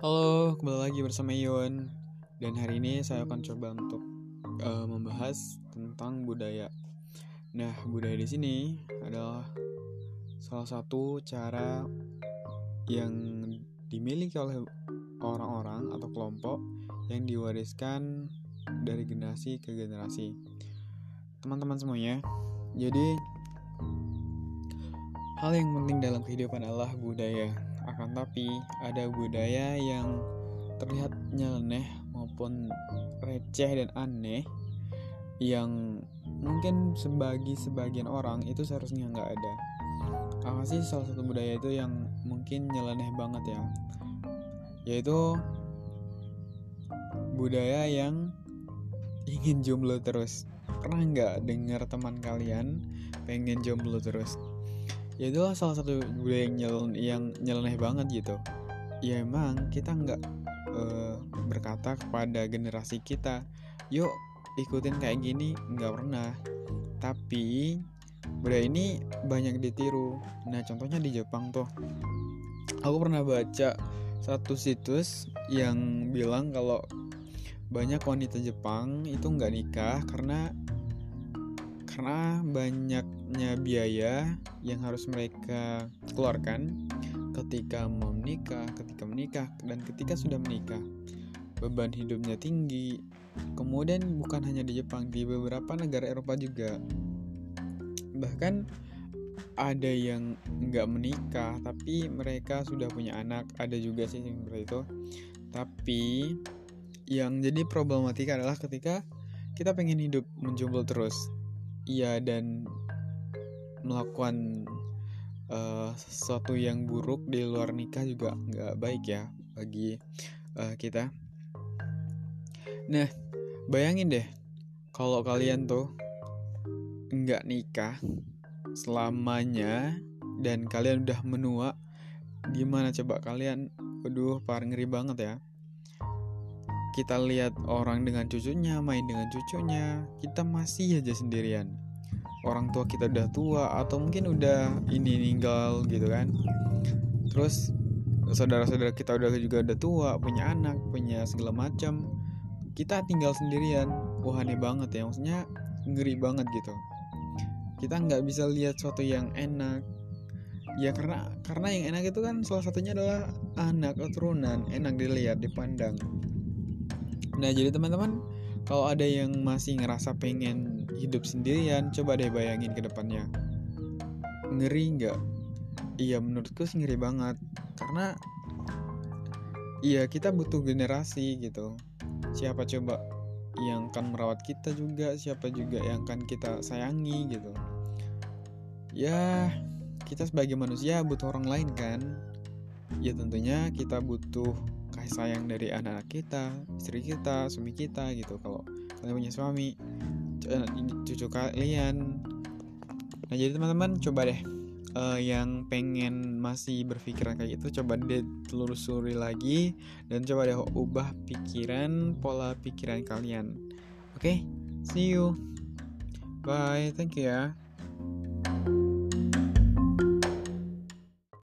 Halo, kembali lagi bersama Ion Dan hari ini saya akan coba untuk uh, membahas tentang budaya. Nah, budaya di sini adalah salah satu cara yang dimiliki oleh orang-orang atau kelompok yang diwariskan dari generasi ke generasi. Teman-teman semuanya, jadi hal yang penting dalam kehidupan adalah budaya akan tapi ada budaya yang terlihat nyeleneh maupun receh dan aneh yang mungkin sebagi sebagian orang itu seharusnya nggak ada. Apa sih salah satu budaya itu yang mungkin nyeleneh banget ya? Yaitu budaya yang ingin jomblo terus. Pernah nggak dengar teman kalian pengen jomblo terus? Ya itulah salah satu budaya yang, nyel yang nyeleneh banget gitu. Ya emang kita nggak uh, berkata kepada generasi kita yuk ikutin kayak gini. Nggak pernah. Tapi budaya ini banyak ditiru. Nah contohnya di Jepang tuh. Aku pernah baca satu situs yang bilang kalau banyak wanita Jepang itu nggak nikah karena karena banyaknya biaya yang harus mereka keluarkan ketika mau menikah, ketika menikah, dan ketika sudah menikah. Beban hidupnya tinggi. Kemudian bukan hanya di Jepang, di beberapa negara Eropa juga. Bahkan ada yang nggak menikah, tapi mereka sudah punya anak. Ada juga sih yang seperti itu. Tapi yang jadi problematika adalah ketika kita pengen hidup menjomblo terus iya dan melakukan uh, sesuatu yang buruk di luar nikah juga nggak baik ya bagi uh, kita. Nah, bayangin deh kalau kalian tuh nggak nikah selamanya dan kalian udah menua, gimana coba kalian? Waduh, par ngeri banget ya kita lihat orang dengan cucunya, main dengan cucunya, kita masih aja sendirian. Orang tua kita udah tua atau mungkin udah ini ninggal gitu kan. Terus saudara-saudara kita udah juga udah tua, punya anak, punya segala macam. Kita tinggal sendirian. Wah aneh banget ya, maksudnya ngeri banget gitu. Kita nggak bisa lihat sesuatu yang enak, ya karena karena yang enak itu kan salah satunya adalah anak keturunan enak dilihat dipandang Nah, jadi teman-teman, kalau ada yang masih ngerasa pengen hidup sendirian, coba deh bayangin ke depannya. Ngeri nggak? Iya, menurutku sih ngeri banget. Karena iya kita butuh generasi gitu. Siapa coba yang akan merawat kita juga, siapa juga yang akan kita sayangi gitu. Ya, kita sebagai manusia butuh orang lain kan. Ya tentunya kita butuh kasih sayang dari anak-anak kita, istri kita, suami kita gitu. Kalau kalian punya suami, cucu kalian. Nah jadi teman-teman coba deh uh, yang pengen masih berpikiran kayak gitu coba deh telusuri lagi dan coba deh ubah pikiran pola pikiran kalian. Oke, okay? see you. Bye, thank you ya.